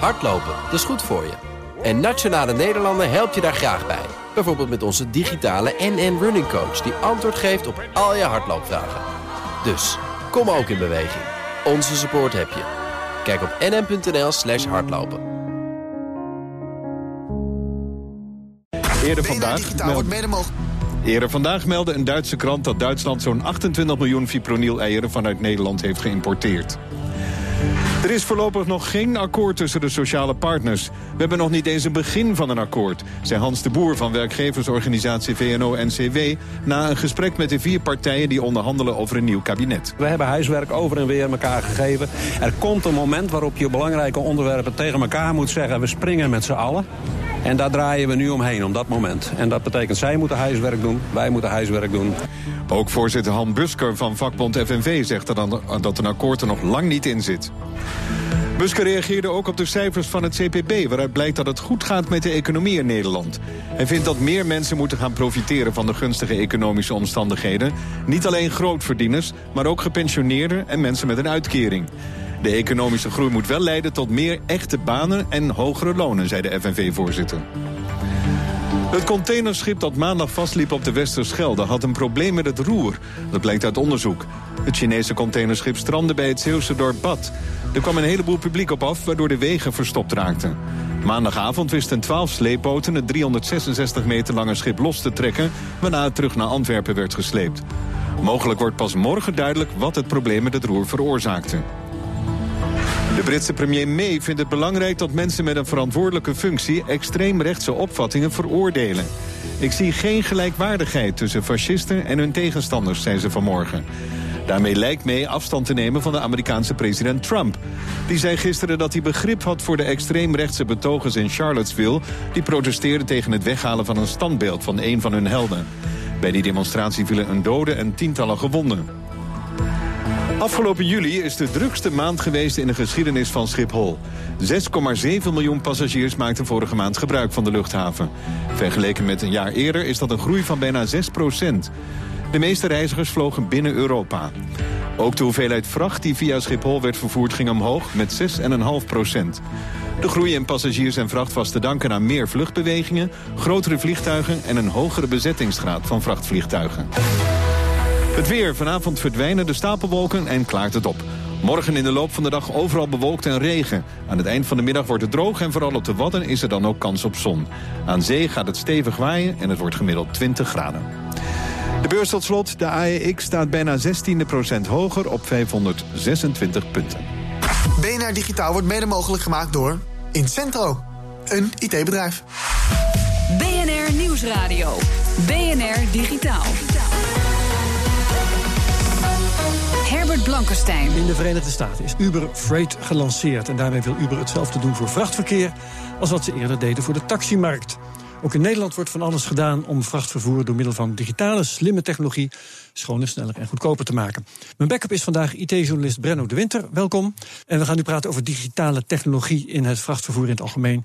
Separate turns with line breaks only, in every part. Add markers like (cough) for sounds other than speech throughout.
Hardlopen, dat is goed voor je. En Nationale Nederlanden helpt je daar graag bij. Bijvoorbeeld met onze digitale NN Running Coach... die antwoord geeft op al je hardloopvragen. Dus, kom ook in beweging. Onze support heb je. Kijk op nn.nl slash hardlopen.
Eerder vandaag, meld... Eerder vandaag meldde een Duitse krant dat Duitsland zo'n 28 miljoen fipronil-eieren vanuit Nederland heeft geïmporteerd. Er is voorlopig nog geen akkoord tussen de sociale partners. We hebben nog niet eens een begin van een akkoord, zei Hans de Boer van werkgeversorganisatie VNO-NCW... na een gesprek met de vier partijen die onderhandelen over een nieuw kabinet.
We hebben huiswerk over en weer elkaar gegeven. Er komt een moment waarop je belangrijke onderwerpen tegen elkaar moet zeggen... we springen met z'n allen. En daar draaien we nu omheen, om dat moment. En dat betekent, zij moeten huiswerk doen, wij moeten huiswerk doen.
Ook voorzitter Han Busker van vakbond FNV zegt dat een akkoord er nog lang niet in zit. Busker reageerde ook op de cijfers van het CPB... waaruit blijkt dat het goed gaat met de economie in Nederland. Hij vindt dat meer mensen moeten gaan profiteren van de gunstige economische omstandigheden. Niet alleen grootverdieners, maar ook gepensioneerden en mensen met een uitkering. De economische groei moet wel leiden tot meer echte banen en hogere lonen, zei de FNV-voorzitter. Het containerschip dat maandag vastliep op de Westerschelde had een probleem met het roer. Dat blijkt uit onderzoek. Het Chinese containerschip strandde bij het Zeeuwse dorp Bad. Er kwam een heleboel publiek op af, waardoor de wegen verstopt raakten. Maandagavond wisten 12 sleepboten het 366 meter lange schip los te trekken... waarna het terug naar Antwerpen werd gesleept. Mogelijk wordt pas morgen duidelijk wat het probleem met het roer veroorzaakte. De Britse premier May vindt het belangrijk dat mensen met een verantwoordelijke functie extreemrechtse opvattingen veroordelen. Ik zie geen gelijkwaardigheid tussen fascisten en hun tegenstanders, zei ze vanmorgen. Daarmee lijkt May afstand te nemen van de Amerikaanse president Trump. Die zei gisteren dat hij begrip had voor de extreemrechtse betogers in Charlottesville... die protesteerden tegen het weghalen van een standbeeld van een van hun helden. Bij die demonstratie vielen een dode en tientallen gewonden. Afgelopen juli is de drukste maand geweest in de geschiedenis van Schiphol. 6,7 miljoen passagiers maakten vorige maand gebruik van de luchthaven. Vergeleken met een jaar eerder is dat een groei van bijna 6 procent. De meeste reizigers vlogen binnen Europa. Ook de hoeveelheid vracht die via Schiphol werd vervoerd ging omhoog met 6,5 procent. De groei in passagiers en vracht was te danken aan meer vluchtbewegingen... grotere vliegtuigen en een hogere bezettingsgraad van vrachtvliegtuigen. Het weer. Vanavond verdwijnen de stapelwolken en klaart het op. Morgen in de loop van de dag overal bewolkt en regen. Aan het eind van de middag wordt het droog en vooral op de Wadden is er dan ook kans op zon. Aan zee gaat het stevig waaien en het wordt gemiddeld 20 graden. De beurs tot slot. De AEX staat bijna 16 procent hoger op 526 punten.
BNR Digitaal wordt mede mogelijk gemaakt door Incentro, een IT-bedrijf.
BNR Nieuwsradio. BNR Digitaal. Herbert Blankenstein.
In de Verenigde Staten is Uber Freight gelanceerd. En daarmee wil Uber hetzelfde doen voor vrachtverkeer... als wat ze eerder deden voor de taximarkt. Ook in Nederland wordt van alles gedaan om vrachtvervoer... door middel van digitale, slimme technologie... schoner, sneller en goedkoper te maken. Mijn backup is vandaag IT-journalist Brenno de Winter. Welkom. En we gaan nu praten over digitale technologie... in het vrachtvervoer in het algemeen.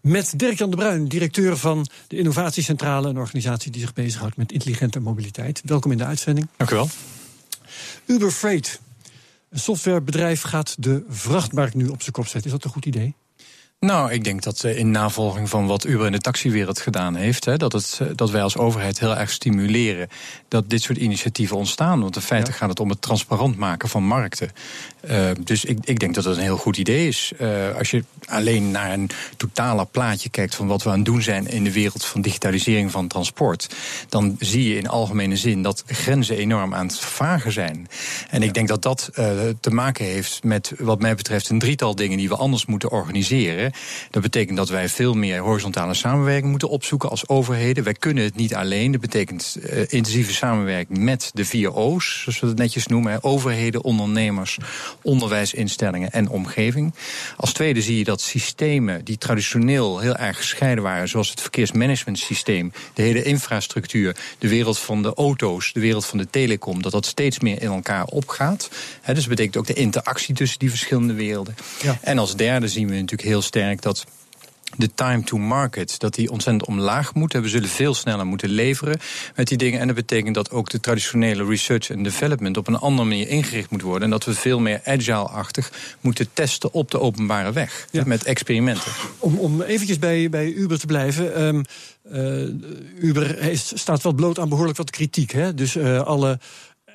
Met Dirk-Jan de Bruin, directeur van de Innovatiecentrale... een organisatie die zich bezighoudt met intelligente mobiliteit. Welkom in de uitzending.
Dank u wel.
Uber Freight, een softwarebedrijf, gaat de vrachtmarkt nu op zijn kop zetten. Is dat een goed idee?
Nou, ik denk dat eh, in navolging van wat Uber in de taxiwereld gedaan heeft, hè, dat, het, eh, dat wij als overheid heel erg stimuleren dat dit soort initiatieven ontstaan. Want in feite gaat het om het transparant maken van markten. Uh, dus ik, ik denk dat het een heel goed idee is. Uh, als je alleen naar een totale plaatje kijkt van wat we aan het doen zijn in de wereld van digitalisering van transport, dan zie je in algemene zin dat grenzen enorm aan het vervagen zijn. En ik denk dat dat uh, te maken heeft met, wat mij betreft, een drietal dingen die we anders moeten organiseren. Dat betekent dat wij veel meer horizontale samenwerking moeten opzoeken als overheden. Wij kunnen het niet alleen. Dat betekent uh, intensieve samenwerking met de vier O's, zoals we het netjes noemen: overheden, ondernemers, onderwijsinstellingen en omgeving. Als tweede zie je dat systemen die traditioneel heel erg gescheiden waren, zoals het verkeersmanagementsysteem, de hele infrastructuur, de wereld van de auto's, de wereld van de telecom, dat dat steeds meer in elkaar opgaat. He, dus dat betekent ook de interactie tussen die verschillende werelden. Ja. En als derde zien we natuurlijk heel sterk dat de time to market, dat die ontzettend omlaag moet. We zullen veel sneller moeten leveren met die dingen. En dat betekent dat ook de traditionele research en development op een andere manier ingericht moet worden. En dat we veel meer agile-achtig moeten testen op de openbare weg. Met experimenten.
Om, om eventjes bij, bij Uber te blijven. Um, Uber heeft, staat wel bloot aan behoorlijk wat kritiek. Hè? Dus uh, alle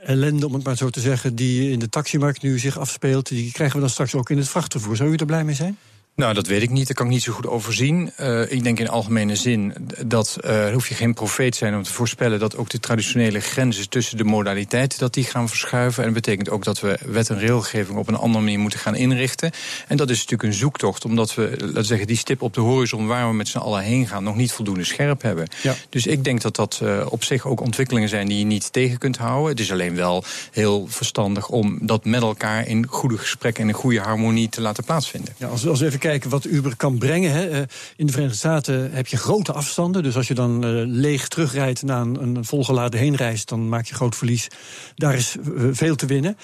ellende, om het maar zo te zeggen, die in de taximarkt nu zich afspeelt, die krijgen we dan straks ook in het vrachtvervoer. Zou u er blij mee zijn?
Nou, dat weet ik niet. Dat kan ik niet zo goed overzien. Uh, ik denk in algemene zin dat uh, hoef je geen profeet zijn om te voorspellen dat ook de traditionele grenzen tussen de modaliteiten dat die gaan verschuiven. En dat betekent ook dat we wet en regelgeving op een andere manier moeten gaan inrichten. En dat is natuurlijk een zoektocht, omdat we, laten we zeggen, die stip op de horizon waar we met z'n allen heen gaan, nog niet voldoende scherp hebben. Ja. Dus ik denk dat dat uh, op zich ook ontwikkelingen zijn die je niet tegen kunt houden. Het is alleen wel heel verstandig om dat met elkaar in goede gesprekken en in goede harmonie te laten plaatsvinden.
Ja, als, als we even kijken kijken wat Uber kan brengen. Hè. Eh, in de Verenigde Staten heb je grote afstanden. Dus als je dan uh, leeg terugrijdt na een, een volgeladen heenreis, dan maak je groot verlies. Daar is uh, veel te winnen.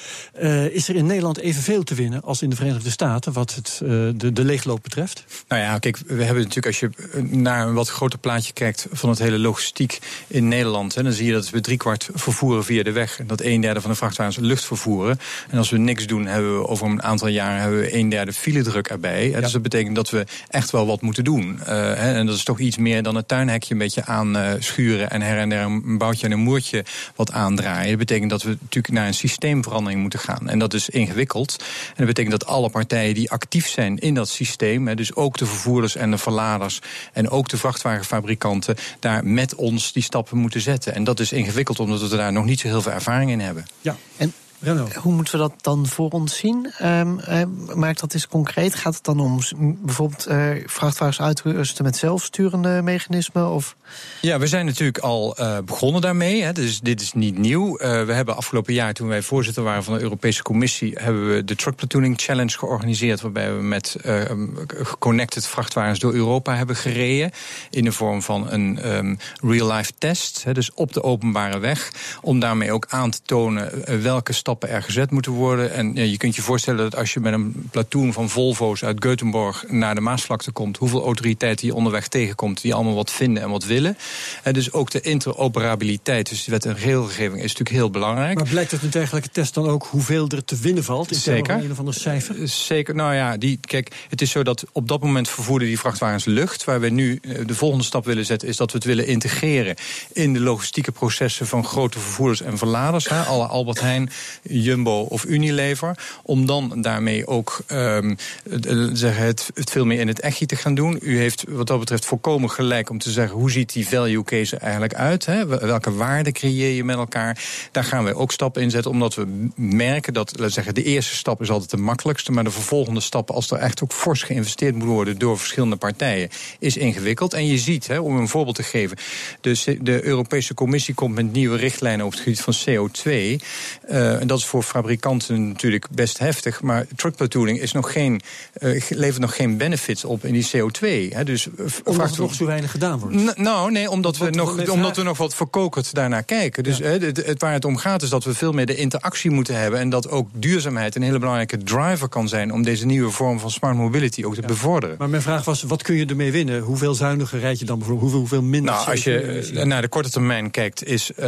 is er in Nederland evenveel te winnen als in de Verenigde Staten, wat het, de, de leegloop betreft?
Nou ja, kijk, we hebben natuurlijk, als je naar een wat groter plaatje kijkt van het hele logistiek in Nederland, hè, dan zie je dat we driekwart vervoeren via de weg. En dat een derde van de vrachtwagens lucht vervoeren. En als we niks doen, hebben we over een aantal jaren hebben we een derde file druk erbij. Ja. Dus dat betekent dat we echt wel wat moeten doen. Uh, en dat is toch iets meer dan het tuinhekje een beetje aanschuren en her en der een boutje en een moertje wat aandraaien. Dat betekent dat we natuurlijk naar een systeemverandering moeten gaan. En dat is ingewikkeld. En dat betekent dat alle partijen die actief zijn in dat systeem, dus ook de vervoerders en de verladers en ook de vrachtwagenfabrikanten, daar met ons die stappen moeten zetten. En dat is ingewikkeld omdat we daar nog niet zo heel veel ervaring in hebben.
Ja,
en hoe moeten we dat dan voor ons zien? Um, maak dat eens concreet. Gaat het dan om bijvoorbeeld uh, vrachtwagens uitrusten met zelfsturende mechanismen? Of?
Ja, we zijn natuurlijk al uh, begonnen daarmee. Hè, dus dit is niet nieuw. Uh, we hebben afgelopen jaar, toen wij voorzitter waren van de Europese Commissie, hebben we de Truck Platooning Challenge georganiseerd. Waarbij we met connected vrachtwagens door Europa hebben gereden. In de vorm van een um, real-life test. Hè, dus op de openbare weg. Om daarmee ook aan te tonen welke stappen er gezet moeten worden. En ja, je kunt je voorstellen dat als je met een platoon van Volvo's uit Göteborg naar de Maasvlakte komt, hoeveel autoriteiten je onderweg tegenkomt die allemaal wat vinden en wat willen. En dus ook de interoperabiliteit, dus de wet en regelgeving, is natuurlijk heel belangrijk.
Maar blijkt uit een dergelijke test dan ook hoeveel er te winnen valt? In Zeker. een of ander cijfer? Eh,
zeker. Nou ja, die, kijk, het is zo dat op dat moment vervoerden die vrachtwagens lucht. Waar we nu eh, de volgende stap willen zetten, is dat we het willen integreren in de logistieke processen van grote vervoerders en verladers. Hè, alle Albert Heijn, Jumbo of Unilever. Om dan daarmee ook um, zeggen het, het veel meer in het echtje te gaan doen. U heeft wat dat betreft volkomen gelijk om te zeggen hoe ziet die value case eigenlijk uit? Hè? Welke waarde creëer je met elkaar? Daar gaan we ook stappen in zetten, omdat we merken dat laten zeggen, de eerste stap is altijd de makkelijkste. Maar de vervolgende stappen, als er echt ook fors geïnvesteerd moet worden door verschillende partijen, is ingewikkeld. En je ziet, hè, om een voorbeeld te geven, de, de Europese Commissie komt met nieuwe richtlijnen op het gebied van CO2. Uh, en dat is voor fabrikanten natuurlijk best heftig. Maar truckplatooning is nog geen, uh, levert nog geen benefits op in die CO2. Hè.
Dus, uh, omdat er nog zo weinig gedaan wordt?
nou, nee, omdat, we nog, omdat we nog wat verkokerd daarnaar kijken. Dus ja. het, het, waar het om gaat is dat we veel meer de interactie moeten hebben. En dat ook duurzaamheid een hele belangrijke driver kan zijn... om deze nieuwe vorm van smart mobility ook te ja. bevorderen.
Maar mijn vraag was, wat kun je ermee winnen? Hoeveel zuiniger rijd je dan bijvoorbeeld? Hoeveel, hoeveel minder
Nou, als je naar de korte termijn kijkt... is uh,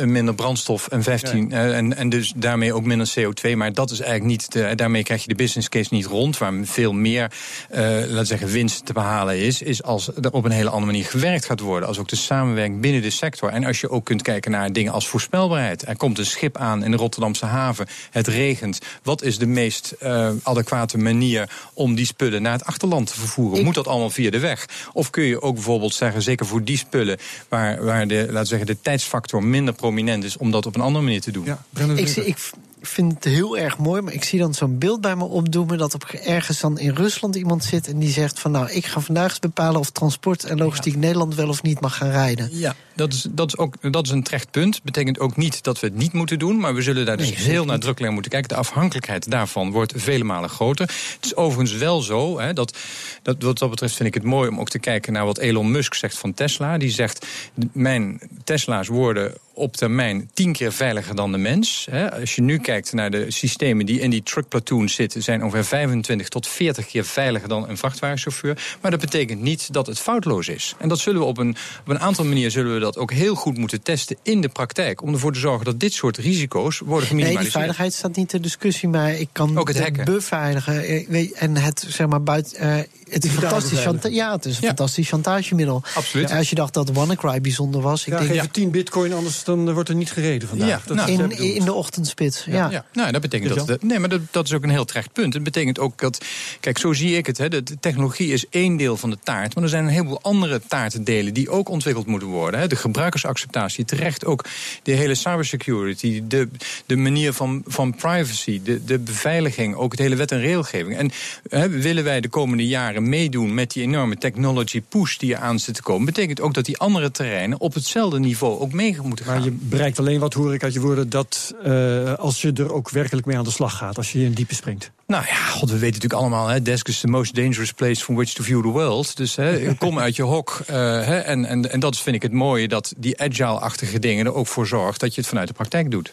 15% minder brandstof en 15... Ja. en en dus daarmee ook minder CO2. Maar dat is eigenlijk niet. De, daarmee krijg je de business case niet rond. Waar veel meer, uh, laten zeggen, winst te behalen is. Is als er op een hele andere manier gewerkt gaat worden. Als ook de samenwerking binnen de sector. En als je ook kunt kijken naar dingen als voorspelbaarheid. Er komt een schip aan in de Rotterdamse haven. Het regent. Wat is de meest uh, adequate manier om die spullen naar het achterland te vervoeren? Ik... Moet dat allemaal via de weg? Of kun je ook bijvoorbeeld zeggen, zeker voor die spullen waar, waar de, laten zeggen, de tijdsfactor minder prominent is, om dat op een andere manier te doen? Ja,
ik, ik, vind het heel erg mooi, maar ik zie dan zo'n beeld bij me opdoemen dat op ergens dan in Rusland iemand zit en die zegt van nou, ik ga vandaag eens bepalen of transport en logistiek ja. Nederland wel of niet mag gaan rijden.
Ja, dat is, dat is ook dat is een terecht punt. Betekent ook niet dat we het niet moeten doen, maar we zullen daar dus nee, heel nadrukkelijk naar moeten kijken. De afhankelijkheid daarvan wordt vele malen groter. Het is overigens wel zo, hè, dat, dat wat dat betreft vind ik het mooi om ook te kijken naar wat Elon Musk zegt van Tesla. Die zegt, mijn Tesla's worden op termijn tien keer veiliger dan de mens. Als je nu kijkt naar de systemen die in die truck platoons zitten, zijn ongeveer 25 tot 40 keer veiliger dan een vrachtwagenchauffeur. Maar dat betekent niet dat het foutloos is. En dat zullen we op een, op een aantal manieren zullen we dat ook heel goed moeten testen in de praktijk. Om ervoor te zorgen dat dit soort risico's worden
Nee,
geminimaliseerd.
die veiligheid staat niet ter discussie, maar ik kan
Ook het hacken.
beveiligen. eh, En het, zeg maar, buiten. eh, het is fantastisch. Ja, het is een
Ja.
fantastisch chantagemiddel.
Absoluut.
Ja, als je dacht dat WannaCry bijzonder was, ik
Ja,
denk
geef je 10 bitcoin, anders dan eh, wordt er niet gereden vandaag.
Ja,
Dat
nou,
is
in, in de ochtendspits. Ja.
Ja, nou, dat betekent dat. Nee, maar dat, dat is ook een heel terecht punt. Het betekent ook dat. Kijk, zo zie ik het. Hè, de, de technologie is één deel van de taart. Maar er zijn een heleboel andere taartendelen die ook ontwikkeld moeten worden. Hè. De gebruikersacceptatie, terecht ook de hele cybersecurity, de, de manier van, van privacy, de, de beveiliging, ook het hele wet en regelgeving. En hè, willen wij de komende jaren meedoen met die enorme technology push die er aan zit te komen, betekent ook dat die andere terreinen op hetzelfde niveau ook mee moeten gaan.
Maar je bereikt alleen wat, hoor ik uit je woorden, dat eh, als je er ook werkelijk mee aan de slag gaat. Als je in diepe springt.
Nou ja, god, we weten natuurlijk allemaal, hè, desk is the most dangerous place from which to view the world. Dus hè, (laughs) kom uit je hok. eh, hè, en, en, en dat vind ik het mooie, dat die agile-achtige dingen er ook voor zorgt dat je het vanuit de praktijk doet.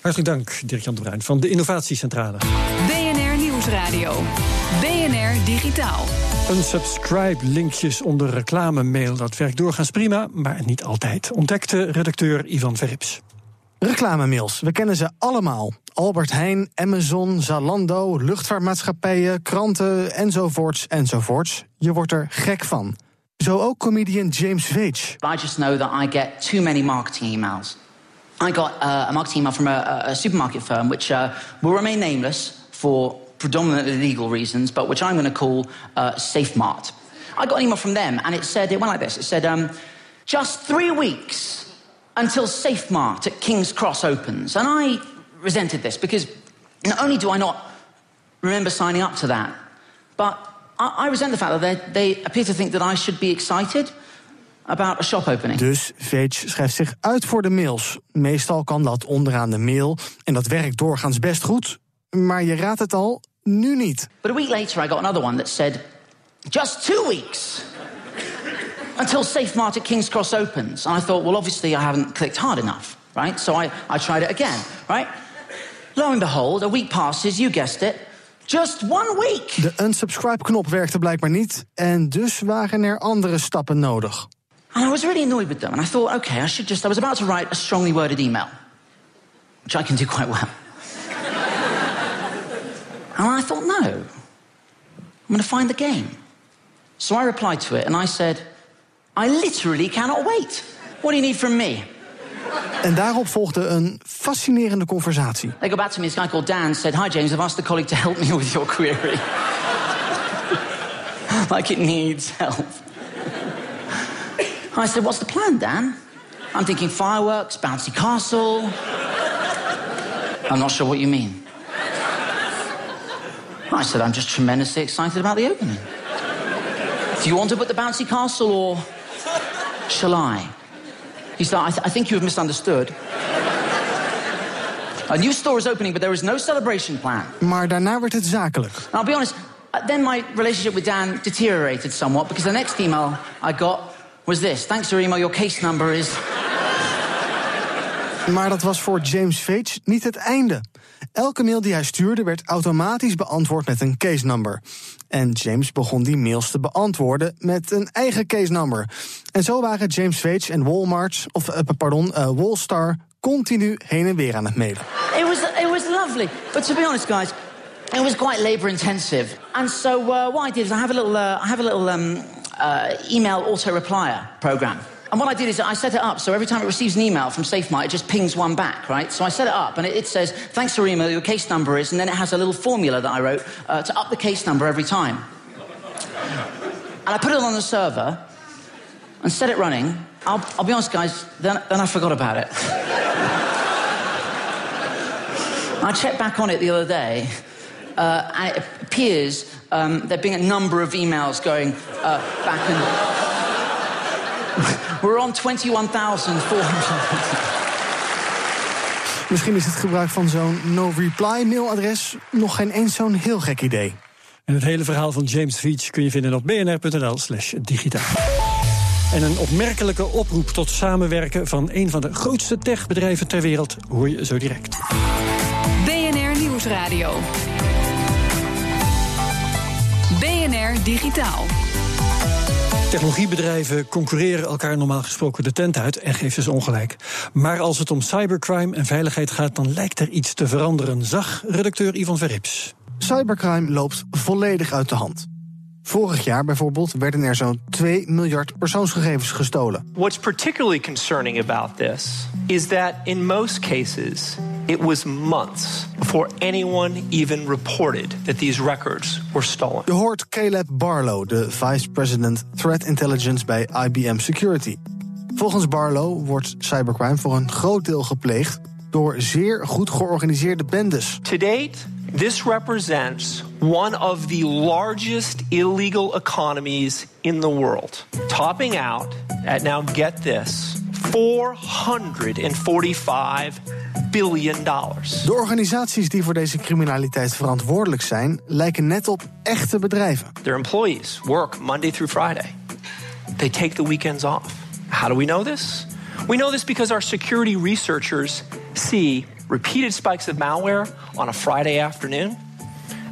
Hartelijk dank, Dirk-Jan de Bruin van de Innovatiecentrale.
BNR Nieuwsradio. BNR Digitaal.
Unsubscribe-linkjes onder reclamemail, dat werkt doorgaans prima, maar niet altijd. Ontdekte redacteur Ivan Verrips.
Reclamemails, we kennen ze allemaal. Albert Heijn, Amazon, Zalando, luchtvaartmaatschappijen, kranten enzovoorts enzovoorts. Je wordt er gek van. Zo ook comedian James Veitch.
I just know that I get too many marketing emails. I got uh, a marketing email from a, a supermarket firm, which uh, will remain nameless for predominantly legal reasons, but which I'm going to call uh, SafeMart. I got an email from them, and it said, it went like this. It said, um, just three weeks until SafeMart at King's Cross opens. And I resented this because not only do I not remember signing up to that, but I, I resent the fact that they, they appear to think that I should be excited about a shop opening.
Dus Veitch schrijft zich uit voor de mails. Meestal kan dat onderaan de mail en dat werkt doorgaans best goed. Maar je raadt het al, nu niet.
But a week later, I got another one that said, just two weeks until Safe Mart at King's Cross opens. And I thought, well, obviously, I haven't clicked hard enough, right? So I, I tried it again, right? Lo and behold, a week passes, you guessed it, just one week.
De unsubscribe-knop werkte blijkbaar niet en dus waren er andere stappen nodig.
And I was really annoyed with them. And I thought, okay, I should just, I was about to write a strongly worded email, which I can do quite well. (laughs) and I thought, no, I'm going to find the game. So I replied to it and I said, I literally cannot wait. What do you need from me?
En daarop volgde een fascinerende conversatie.
They go back to me. This guy called Dan said, Hi, James, I've asked a colleague to help me with your query. (laughs) like it needs help. I said, What's the plan, Dan? I'm thinking fireworks, bouncy castle. I'm not sure what you mean. I said, I'm just tremendously excited about the opening. Do you want to put the bouncy castle or shall I? He said, I, th- I think you have misunderstood. A new store is opening, but there is no celebration plan.
Maar daarna werd het zakelijk.
And I'll be honest, uh, then my relationship with Dan deteriorated somewhat because the next email I got was this Thanks for your email, your case number is.
Maar dat was voor James Veitch niet het einde. Elke mail die hij stuurde werd automatisch beantwoord met een case number. En James begon die mails te beantwoorden met een eigen case number. En zo waren James Veitch en Walmart, of eh, pardon, eh, Wallstar continu heen en weer aan het mailen.
It was, it was lovely. But to be honest, guys, it was quite labor intensive. And so uh, what I did is I have a little, uh, I have a little um, uh, email auto replier program. And what I did is I set it up so every time it receives an email from SafeMart, it just pings one back, right? So I set it up and it, it says, thanks for email, your case number is, and then it has a little formula that I wrote uh, to up the case number every time. And I put it on the server and set it running. I'll, I'll be honest, guys, then, then I forgot about it. (laughs) I checked back on it the other day, uh, and it appears um, there being a number of emails going uh, back and. We're on 21,400.
Misschien is het gebruik van zo'n no-reply mailadres nog geen eens zo'n heel gek idee.
En het hele verhaal van James Veitch kun je vinden op bnr.nl slash digitaal. En een opmerkelijke oproep tot samenwerken van een van de grootste techbedrijven ter wereld hoor je zo direct.
BNR Nieuwsradio. BNR Digitaal.
Technologiebedrijven concurreren elkaar normaal gesproken de tent uit en geeft dus ongelijk. Maar als het om cybercrime en veiligheid gaat, dan lijkt er iets te veranderen, zag redacteur Ivan Verrips.
Cybercrime loopt volledig uit de hand. Vorig jaar bijvoorbeeld werden er zo'n 2 miljard persoonsgegevens gestolen.
What's particularly concerning about this is that in most cases it was months before anyone even reported that these records were stolen.
Je hoort Caleb Barlow, de Vice President Threat Intelligence bij IBM Security. Volgens Barlow wordt cybercrime voor een groot deel gepleegd door zeer goed georganiseerde bendes.
To date, this represents one of the largest illegal economies in the world, topping out at now get this 445 billion dollars.
De organisaties die voor deze criminaliteit verantwoordelijk zijn, lijken net op echte bedrijven.
Their employees work Monday through Friday. They take the weekends off. How do we know this? We know this because our security researchers see repeated spikes of malware on a Friday afternoon.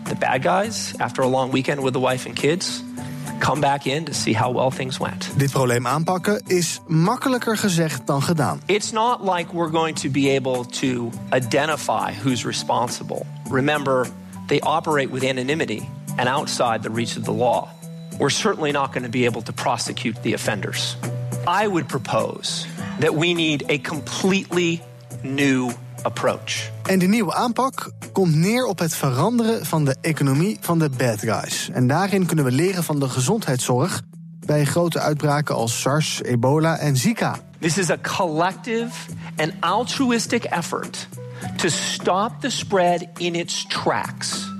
The bad guys, after a long weekend with the wife and kids, come back in to see how well things went.
Dit probleem aanpakken is makkelijker gezegd dan gedaan.
It's not like we're going to be able to identify who's responsible. Remember, they operate with anonymity and outside the reach of the law. We're certainly not going to be able to prosecute the offenders. I would propose that we need a completely new approach.
En de nieuwe aanpak komt neer op het veranderen van de economie van de bad guys. En daarin kunnen we leren van de gezondheidszorg bij grote uitbraken als SARS, ebola en Zika.
This is a collective and altruistic effort to stop the spread in its tracks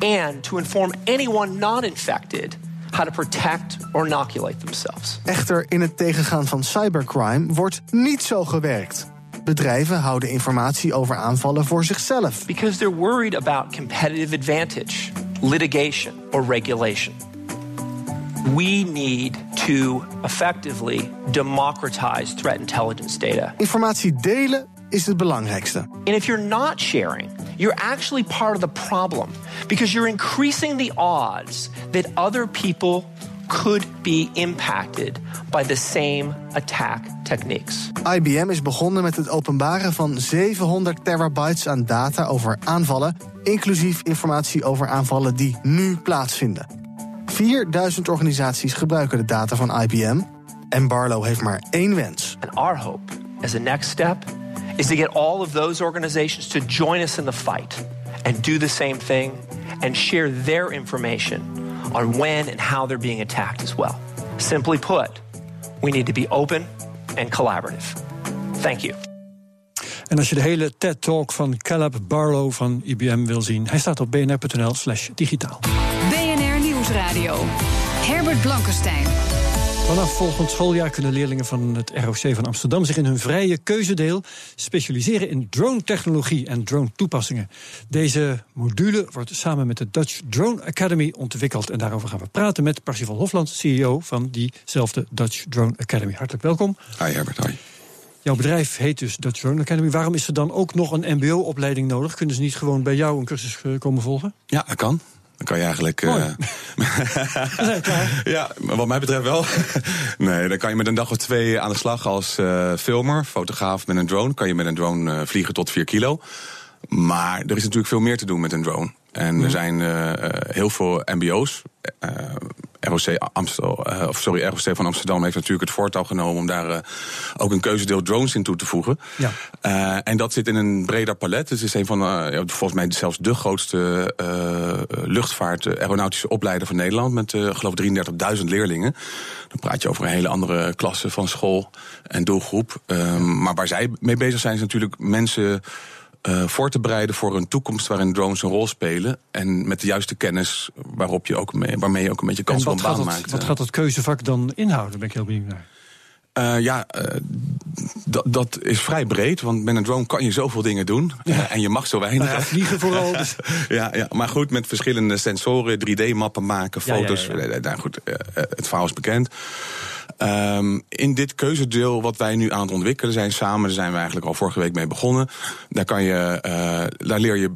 and to inform anyone not infected how to protect or inoculate themselves.
Echter, in het tegengaan van cybercrime wordt niet zo gewerkt. Bedrijven houden informatie over aanvallen voor zichzelf.
Because they're worried about competitive advantage, litigation, or regulation. We need to effectively democratize threat intelligence data.
Informatie delen is het belangrijkste.
And if you're not sharing, you're actually part of the problem because you're increasing the odds that other people could be impacted by the same attack techniques.
IBM is begonnen met het openbaren van 700 terabytes aan data over aanvallen, inclusief informatie over aanvallen die nu plaatsvinden. 4000 organisaties gebruiken de data van IBM en Barlow heeft maar één wens.
And our hope as a next step is to get all of those organizations to join us in the fight and do the same thing and share their information on when and how they're being attacked as well. Simply put, we need to be open and collaborative. Thank you.
En als je de hele TED-talk van Caleb Barlow van IBM wil zien, hij staat op bnr.nl/slash digitaal.
BNR Nieuwsradio. Herbert Blankenstein.
Vanaf volgend schooljaar kunnen leerlingen van het ROC van Amsterdam zich in hun vrije keuzedeel specialiseren in drone-technologie en drone-toepassingen. Deze module wordt samen met de Dutch Drone Academy ontwikkeld. En daarover gaan we praten met Parsifal Hofland, CEO van diezelfde Dutch Drone Academy. Hartelijk welkom.
Hi Herbert, hi.
Jouw bedrijf heet dus Dutch Drone Academy. Waarom is er dan ook nog een MBO-opleiding nodig? Kunnen ze niet gewoon bij jou een cursus eh, komen volgen?
Ja, dat kan. Dan kan je eigenlijk. Uh, (laughs) ja, wat mij betreft wel. (laughs) nee, dan kan je met een dag of twee aan de slag als uh, filmer, fotograaf met een drone. Kan je met een drone uh, vliegen tot 4 kilo. Maar er is natuurlijk veel meer te doen met een drone. En er zijn heel veel MBO's. ROC, Amstel, of sorry, ROC van Amsterdam heeft natuurlijk het voortouw genomen om daar ook een keuzedeel drones in toe te voegen.
Ja.
En dat zit in een breder palet. Het is een van, volgens mij zelfs de grootste luchtvaart aeronautische opleider van Nederland. Met, geloof ik, 33.000 leerlingen. Dan praat je over een hele andere klasse van school en doelgroep. Ehm, maar waar zij mee bezig zijn, is natuurlijk mensen. Uh, voor te bereiden voor een toekomst waarin drones een rol spelen. En met de juiste kennis waarop je ook mee, waarmee je ook een beetje kans een baan maakt.
Wat gaat dat keuzevak dan inhouden? Ben ik heel benieuwd naar.
Uh, ja, uh, dat, dat is vrij breed, want met een drone kan je zoveel dingen doen. Ja. Uh, en je mag zo weinig.
Nou ja, vliegen vooral. Dus. (laughs)
ja, ja, maar goed, met verschillende sensoren, 3D-mappen maken, foto's. Ja, ja, nou goed, het verhaal is bekend. Um, in dit keuzedeel wat wij nu aan het ontwikkelen zijn samen, daar zijn we eigenlijk al vorige week mee begonnen. Daar kan je, daar leer je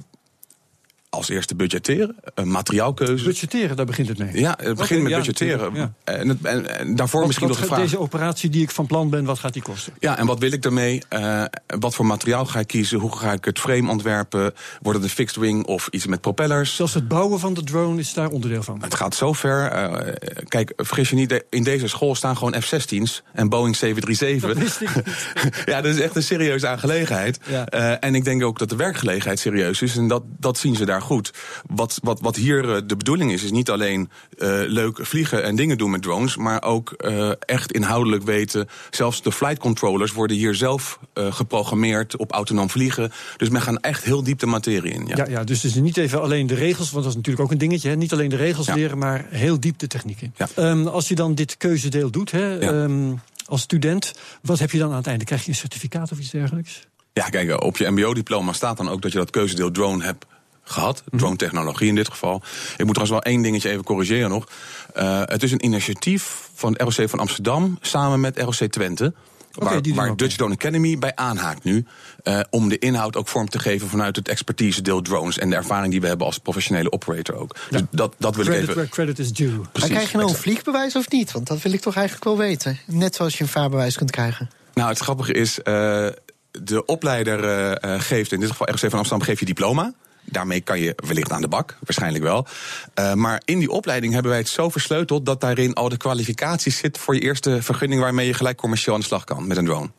als eerste budgetteren, een materiaalkeuze.
Budgetteren, daar begint het mee.
Ja, het begint okay, met ja, budgetteren. Ja. En, het, en, en, daarvoor
wat,
misschien
wat
nog de vraag...
Deze operatie die ik van plan ben, wat gaat die kosten?
Ja, en wat wil ik daarmee? Uh, wat voor materiaal ga ik kiezen? Hoe ga ik het frame ontwerpen? Wordt het een fixed wing of iets met propellers?
Zelfs het bouwen van de drone is daar onderdeel van.
Het gaat zo ver. Uh, kijk, vergis je niet, in deze school staan gewoon F-16's en Boeing 737.
Dat wist ik niet. (laughs)
ja, dat is echt een serieuze aangelegenheid. Ja. Uh, en ik denk ook dat de werkgelegenheid serieus is. En dat, dat zien ze daar goed wat, wat, wat hier eh, de bedoeling is, is niet alleen uh, leuk vliegen en dingen doen met drones, maar ook uh, echt inhoudelijk weten. Zelfs de flight controllers worden hier zelf geprogrammeerd op autonoom vliegen. Dus men gaat echt heel diep de materie in.
Ja, ja, ja dus het is niet even alleen de regels, want dat is natuurlijk ook een dingetje. Hè? Niet alleen de regels ja. leren, maar heel diep de techniek in.
Ja.
Um, als je dan dit keuzedeel doet, hè, um, als student, wat heb je dan aan het einde? Krijg je een certificaat of iets dergelijks?
Ja, kijk, op je MBO-diploma staat dan ook dat je dat keuzedeel drone hebt gehad. Drone technologie in dit geval. Ik moet trouwens wel één dingetje even corrigeren nog. Uh, het is een initiatief van het ROC van Amsterdam samen met ROC Twente. Waar,
okay,
waar Dutch Drone Academy bij aanhaakt nu. Uh, om de inhoud ook vorm te geven vanuit het expertise deel drones. En de ervaring die we hebben als professionele operator ook. Ja. Dus dat, dat wil
credit
ik even.
Where credit is due.
Precies, maar krijg je nou een vliegbewijs of niet? Want dat wil ik toch eigenlijk wel weten. Net zoals je een vaarbewijs kunt krijgen.
Nou, het grappige is. Uh, de opleider uh, geeft, in dit geval ROC van Amsterdam, geeft je diploma. Daarmee kan je wellicht aan de bak, waarschijnlijk wel. Uh, maar in die opleiding hebben wij het zo versleuteld dat daarin al de kwalificaties zit voor je eerste vergunning waarmee je gelijk commercieel aan de slag kan met een drone.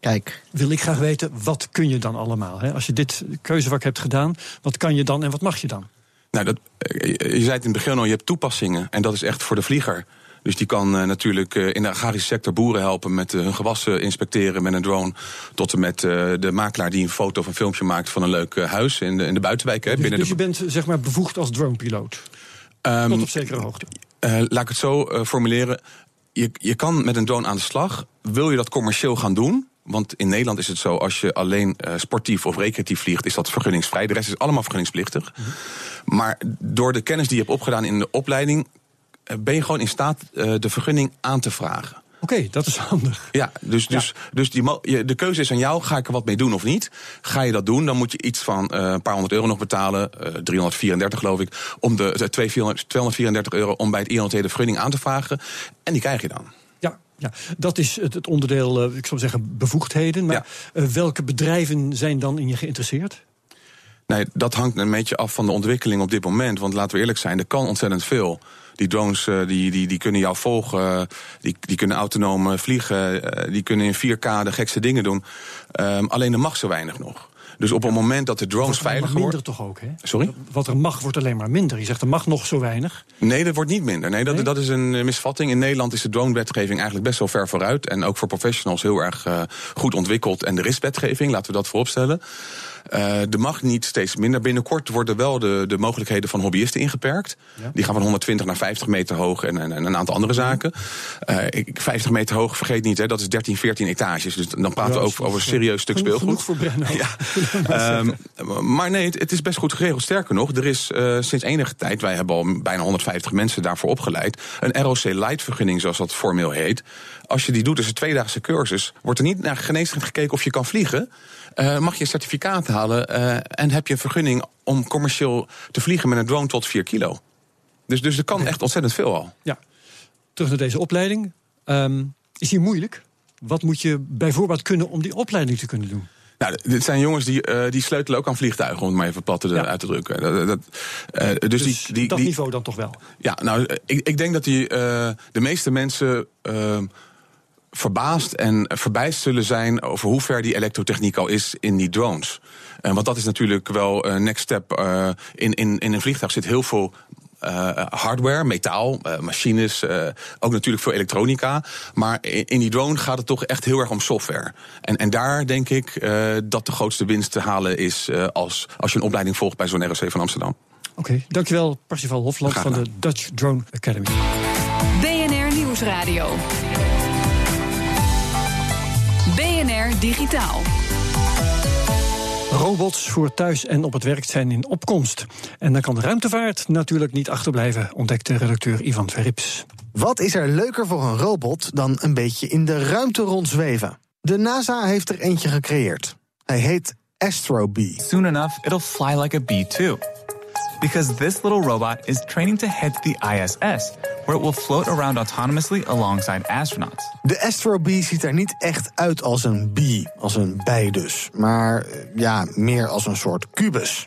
Kijk.
Wil ik graag weten, wat kun je dan allemaal? Hè? Als je dit keuzevak hebt gedaan, wat kan je dan en wat mag je dan?
Nou, dat, je zei het in het begin al, je hebt toepassingen. En dat is echt voor de vlieger. Dus die kan uh, natuurlijk uh, in de agrarische sector boeren helpen met uh, hun gewassen inspecteren met een drone. Tot en met de makelaar die een foto of een filmpje maakt van een leuk huis in de, in de buitenwijk. Hè,
dus,
binnen
dus
de...
je bent zeg maar bevoegd als dronepiloot?
Um,
Tot op zekere hoogte.
laat ik het zo formuleren. Je, je kan met een drone aan de slag. Wil je dat commercieel gaan doen? Want in Nederland is het zo, als je alleen uh, sportief of recreatief vliegt, is dat vergunningsvrij. De rest is allemaal vergunningsplichtig. Mm -hmm. Maar door de kennis die je hebt opgedaan in de opleiding, ben je gewoon in staat uh, de vergunning aan te vragen.
Oké, okay, dat is handig.
Ja, dus, dus, ja. dus die, de keuze is aan jou. Ga ik er wat mee doen of niet? Ga je dat doen, dan moet je iets van uh, een paar honderd euro nog betalen. Uh, 334 geloof ik. Om de, de 234 euro om bij het INT de vergunning aan te vragen. En die krijg je dan.
Ja, ja, dat is het, het onderdeel, ik zou zeggen, bevoegdheden. Maar ja. welke bedrijven zijn dan in je geïnteresseerd?
Nee, dat hangt een beetje af van de ontwikkeling op dit moment. Want laten we eerlijk zijn, er kan ontzettend veel. Die drones uh, die, die, die kunnen jou volgen, die, die kunnen autonoom vliegen, uh, die kunnen in 4K de gekste dingen doen. Um, alleen er mag zo weinig nog. Dus op het moment dat de drones veilig worden.
minder toch ook, hè?
Sorry?
Wat er mag, wordt alleen maar minder. Je zegt er mag nog zo weinig.
Nee, dat wordt niet minder. Nee, dat, nee? dat is een misvatting. In Nederland is de drone-wetgeving eigenlijk best wel ver vooruit. En ook voor professionals heel erg uh, goed ontwikkeld. En er is wetgeving, laten we dat vooropstellen. Uh, er mag niet steeds minder. Binnenkort worden wel de, de mogelijkheden van hobbyisten ingeperkt. Ja. Die gaan van 120 naar 50 meter hoog en, en, en een aantal andere zaken. Uh, 50 meter hoog, vergeet niet, hè, dat is 13, 14 etages. Dus dan praten ja, we over, over een serieus stuk speelgoed.
Voor. (laughs)
Ja. (laughs) um, maar nee, het, het, is best goed geregeld. Sterker nog, er is uh, sinds enige tijd, wij hebben al bijna 150 mensen daarvoor opgeleid. Een ROC Light vergunning, zoals dat formeel heet. Als je die doet, is een tweedaagse cursus. Wordt er niet naar geneeskunde gekeken of je kan vliegen. Uh, mag je een certificaat halen uh, en heb je een vergunning om commercieel te vliegen met een drone tot 4 kilo. Dus, dus er kan okay. echt ontzettend veel al.
Ja. Terug naar deze opleiding. Um, is die moeilijk? Wat moet je bijvoorbeeld kunnen om die opleiding te kunnen doen?
Nou, dit zijn jongens die, uh, die sleutelen ook aan vliegtuigen, om het maar even plat te, ja. uit te drukken. Dat, dat, uh, dus,
dus
die, die,
dat
die,
niveau dan toch wel?
Ja, nou, ik, ik denk dat die, uh, de meeste mensen verbaasd en verbijst zullen zijn over hoe ver die elektrotechniek al is in die drones. Uh, want dat is natuurlijk wel een next step. Uh, in, in, in een vliegtuig zit heel veel uh, hardware, metaal, uh, machines, uh, ook natuurlijk veel elektronica. Maar in, in, die drone gaat het toch echt heel erg om software. En, en daar denk ik dat de grootste winst te halen is als, als je een opleiding volgt bij zo'n ROC van Amsterdam.
Oké, okay, dankjewel Parsifal Hofland van de Dutch Drone Academy.
BNR Nieuwsradio. BNR Digitaal.
Robots voor thuis en op het werk zijn in opkomst. En dan kan de ruimtevaart natuurlijk niet achterblijven, ontdekte redacteur Ivan Verrips.
Wat is er leuker voor een robot dan een beetje in de ruimte rondzweven? De NASA heeft er eentje gecreëerd. Hij heet Astro Bee.
Soon enough, it'll fly like a bee too. Because this little robot is training to head to the ISS, where it will float around autonomously alongside astronauts.
De Astro Bee ziet er niet echt uit als een bee, als een bij dus, maar eh, ja, meer als een soort kubus.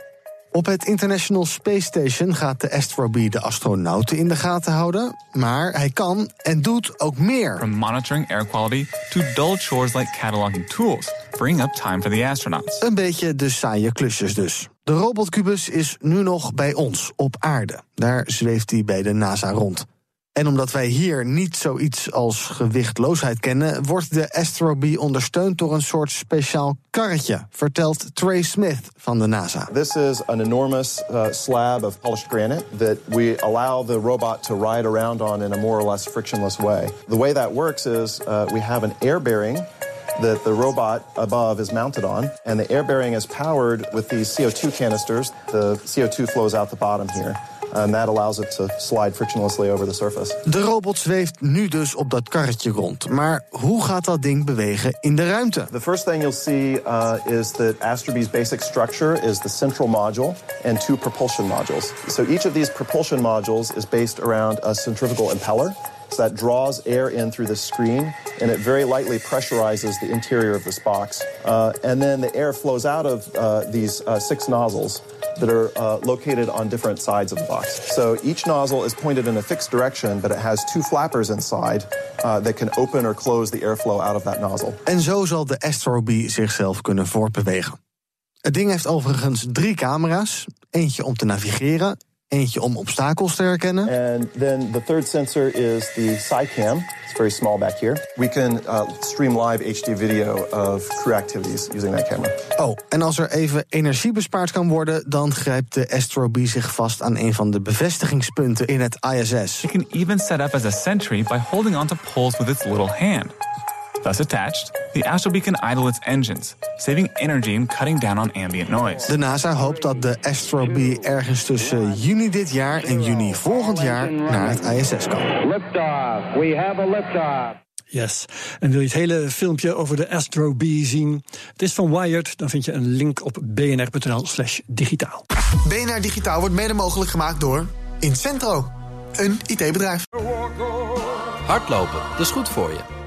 Op het International Space Station gaat de Astro Bee de astronauten in de gaten houden, maar hij kan en doet ook meer.
From monitoring air quality to dull chores like cataloging tools, freeing up time for the astronauts.
Een beetje de saaie klusjes dus. De robotkubus is nu nog bij ons op aarde. Daar zweeft hij bij de NASA rond. En omdat wij hier niet zoiets als gewichtloosheid kennen, wordt de Astro Bee ondersteund door een soort speciaal karretje, vertelt Trey Smith van de NASA.
This is an enormous uh, slab of polished granite that we allow the robot to ride around on in a more or less frictionless way. The way that works is uh, we have an air bearing that the robot above is mounted on, and the air bearing is powered with these CO2 canisters. The CO2 flows out the bottom here. And that allows it to slide frictionlessly over the surface.
De robot zweeft nu dus op dat karretje rond. Maar hoe gaat dat ding bewegen in de ruimte?
The first thing you'll see uh, is that Astrobee's basic structure is the central module and two propulsion modules. So each of these propulsion modules is based around a centrifugal impeller. So that draws air in through the screen and it very lightly pressurizes the interior of this box. Uh, and then the air flows out of uh, these uh, six nozzles that are uh, located on different sides of the box. So each nozzle is pointed in a fixed direction, but it has two flappers inside uh, that can open or close the airflow out of that nozzle.
En zo zal de Astro Bee zichzelf kunnen voortbewegen. Het ding heeft overigens drie camera's. Eentje om te navigeren, eentje om obstakels te herkennen.
And then the third sensor is the SciCam. It's very small back here. We can uh, stream live HD video of crew activities using that camera.
Oh, en als er even energie bespaard kan worden, dan grijpt de Astro Bee zich vast aan een van de bevestigingspunten in het ISS.
It can even set up as a sentry by holding onto poles with its little hand. Thus attached, the Astro Bee can idle its engines, saving energy and cutting down on ambient noise.
De NASA hoopt dat de Astro Bee ergens tussen juni dit jaar en juni volgend jaar naar het ISS kan.
Liftoff. We have a liftoff.
Yes. En wil je het hele filmpje over de Astro Bee zien? Het is van Wired. Dan vind je een link op bnr.nl/slash digitaal.
BNR Digitaal wordt mede mogelijk gemaakt door Incentro, een IT-bedrijf.
Hardlopen, dat is goed voor je.